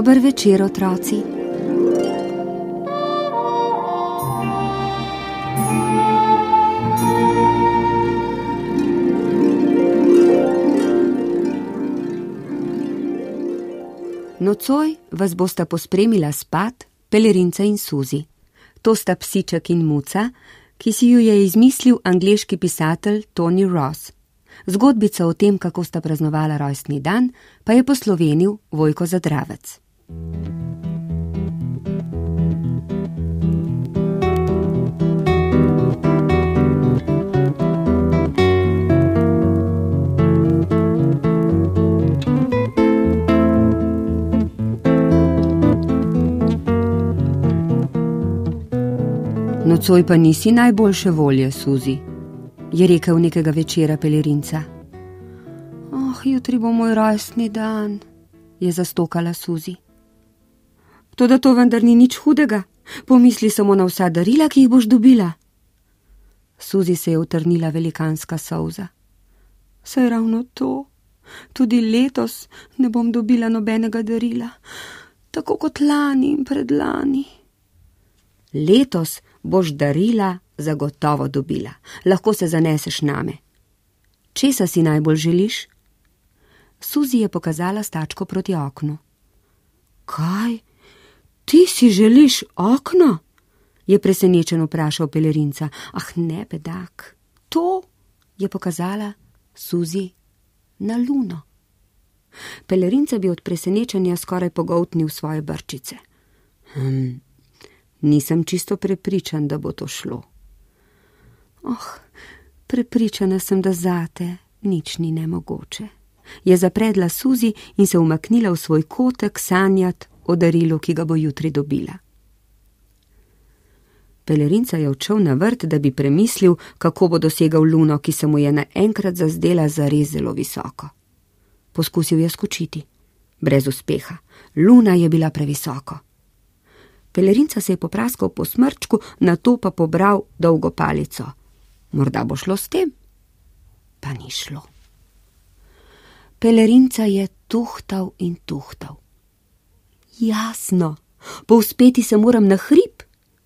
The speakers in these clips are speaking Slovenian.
Dober večer, otroci. Nocoj vas bosta pospremila spat pelerinca in suzi. To sta psiček in muca, ki si ju je izmislil angliški pisatelj Tony Ross. Zgodbica o tem, kako sta praznovala rojstni dan, pa je poslovenil Vojko Zadravec. Nocoj pa nisi najboljše volje, Suzi, je rekel nekega večera pelerinca. Oh, jutri bo moj rojstni dan, je zastokala Suzi. To, da to vendar ni nič hudega, pomisli samo na vsa darila, ki jih boš dobila. Suzi se je utrnila velikanska solza. Saj ravno to, tudi letos ne bom dobila nobenega darila, tako kot lani in predlani. Letos boš darila zagotovo dobila, lahko se zaneseš name. Česa si najbolj želiš? Suzi je pokazala stačko proti oknu. Kaj? Ti si želiš okno? je presenečen vprašal pelerinca. Ah, ne, bedak. To je pokazala Suzi na luno. Pelerinca bi od presenečenja skoraj pogoltnil svoje brčice. Hm, nisem čisto prepričan, da bo to šlo. Oh, prepričana sem, da zate nič ni nemogoče. Je zapredla Suzi in se umaknila v svoj kotek sanjati o darilu, ki ga bo jutri dobila. Pelerinca je odšel na vrt, da bi premislil, kako bo dosegal luno, ki se mu je naenkrat zazdela zares zelo visoko. Poskusil je skočiti. Brez uspeha. Luna je bila previsoko. Pelerinca se je popraskal po smrčku, na to pa pobral dolgo palico. Morda bo šlo s tem? Pa ni šlo. Pelerinca je tuhtal in tuhtal. Jasno, povspeti se moram na hrib,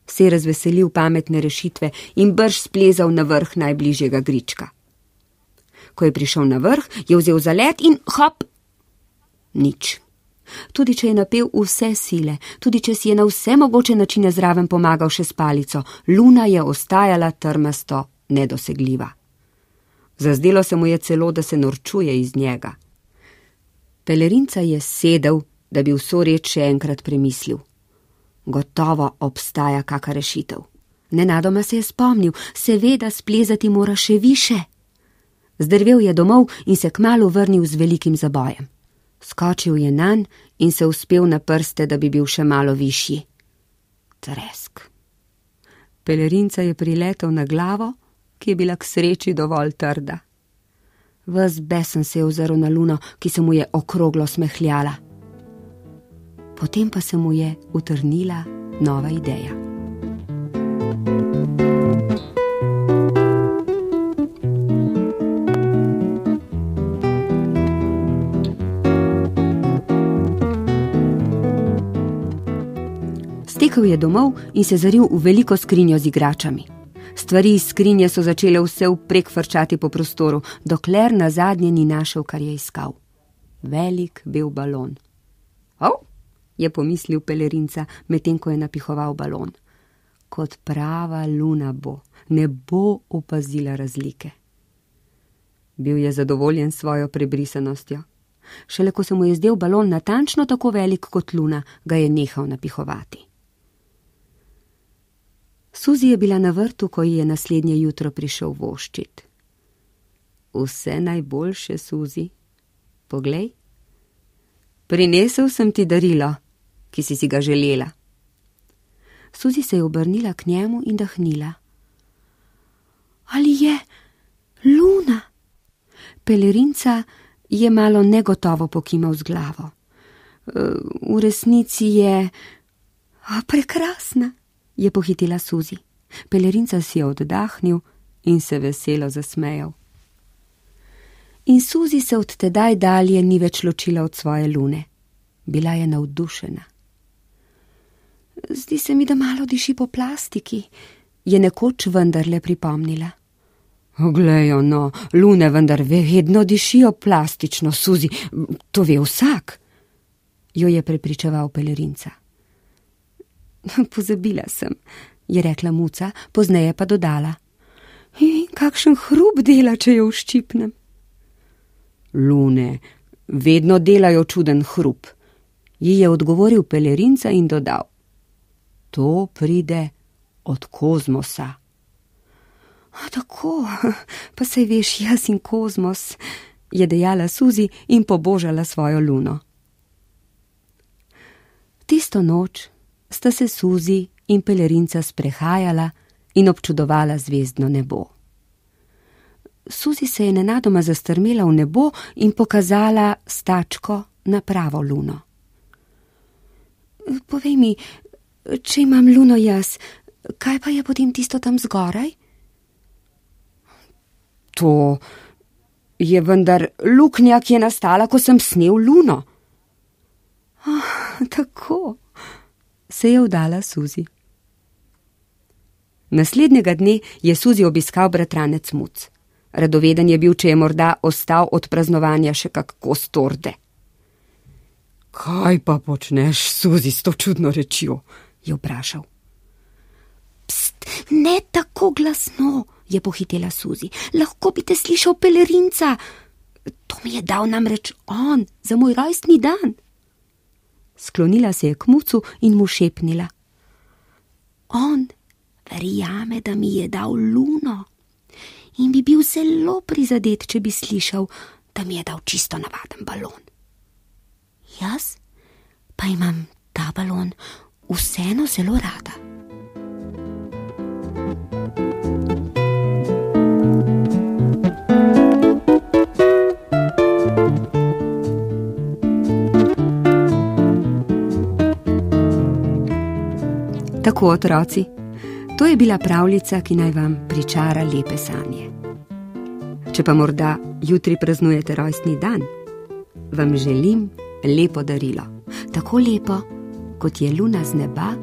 se je razveselil pametne rešitve in brž splezal na vrh najbližjega grička. Ko je prišel na vrh, je vzel zalet in hop! Nič. Tudi če je napel vse sile, tudi če si je na vse mogoče načine zraven pomagal še s palico, luna je ostajala trmasto nedosegljiva. Zazdelo se mu je celo, da se norčuje iz njega. Pelerinca je sedel, da bi vso reč še enkrat premislil. Gotovo obstaja kakšna rešitev. Nenadoma se je spomnil, seveda splezati mora še više. Zdrvel je domov in se kmalo vrnil z velikim zabojem. Skočil je nan in se uspel na prste, da bi bil še malo višji. Tresk. Pelerinca je priletel na glavo, ki je bila k sreči dovolj trda. Ves besen se je ozrl na luno, ki se mu je okroglo smehljala. Potem pa se mu je utrnila nova ideja. Stekel je domov in se zaril v veliko skrinjo z igračami. Stvari iz skrinje so začele vse vprek frčati po prostoru, dokler na zadnje ni našel, kar je iskal. Velik bel balon. Oh, je pomislil pelerinca, medtem ko je napihoval balon. Kot prava luna bo, ne bo opazila razlike. Bil je zadovoljen s svojo prebrisanostjo. Šele ko se mu je zdel balon natančno tako velik kot luna, ga je nehal napihovati. Suzi je bila na vrtu, ko ji je naslednje jutro prišel voščit. Vse najboljše, Suzi. Poglej. Prinesel sem ti darilo, ki si si ga želela. Suzi se je obrnila k njemu in dahnila. Ali je luna? Pelerinca je malo negotovo pokimal z glavo. V resnici je a, prekrasna je pohitila Suzi. Pelerinca si je oddahnil in se veselo zasmejal. In Suzi se od tedaj dalje ni več ločila od svoje lune. Bila je navdušena. Zdi se mi, da malo diši po plastiki, je nekoč vendarle pripomnila. Oglejo, no, lune vendar vedno dišijo plastično, suzi, to ve vsak, jo je prepričeval pelerinca. Pozabila sem, je rekla muca, pozneje pa dodala. In kakšen hrup dela, če jo uščipnem? Lune, vedno delajo čuden hrup, ji je odgovoril pelerinca in dodal. To pride od kozmosa. A tako, pa se veš, jaz in kozmos, je dejala Suzi in pobožala svojo luno. Tisto noč sta se Suzi in pelerinca sprehajala in občudovala zvezdno nebo. Suzi se je nenadoma zastrmela v nebo in pokazala stačko na pravo luno. Povej mi, če imam luno jaz, kaj pa je potem tisto tam zgoraj? To je vendar luknja, ki je nastala, ko sem snil luno. Oh, tako, se je vdala Suzi. Naslednjega dne je Suzi obiskal bratranec Muc. Radoveden je bil, če je morda ostal od praznovanja še kako storde. Kaj pa počneš, Suzi, s to čudno rečjo? Je vprašal. Pst, ne tako glasno, je pohitela Suzi. Lahko bi te slišal pelerinca. To mi je dal namreč on za moj rojstni dan. Sklonila se je k mucu in mu šepnila. On verjame, da mi je dal luno in bi bil zelo prizadet, če bi slišal, da mi je dal čisto navaden balon. Jaz pa imam ta balon vseeno zelo rada. Tako otroci. To je bila pravljica, ki naj vam pričara lepe sanje. Če pa morda jutri praznujete rojstni dan, vam želim lepo darilo, tako lepo, kot je luna z neba,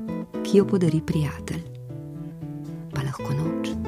ki jo podari prijatelj. Pa lahko noč.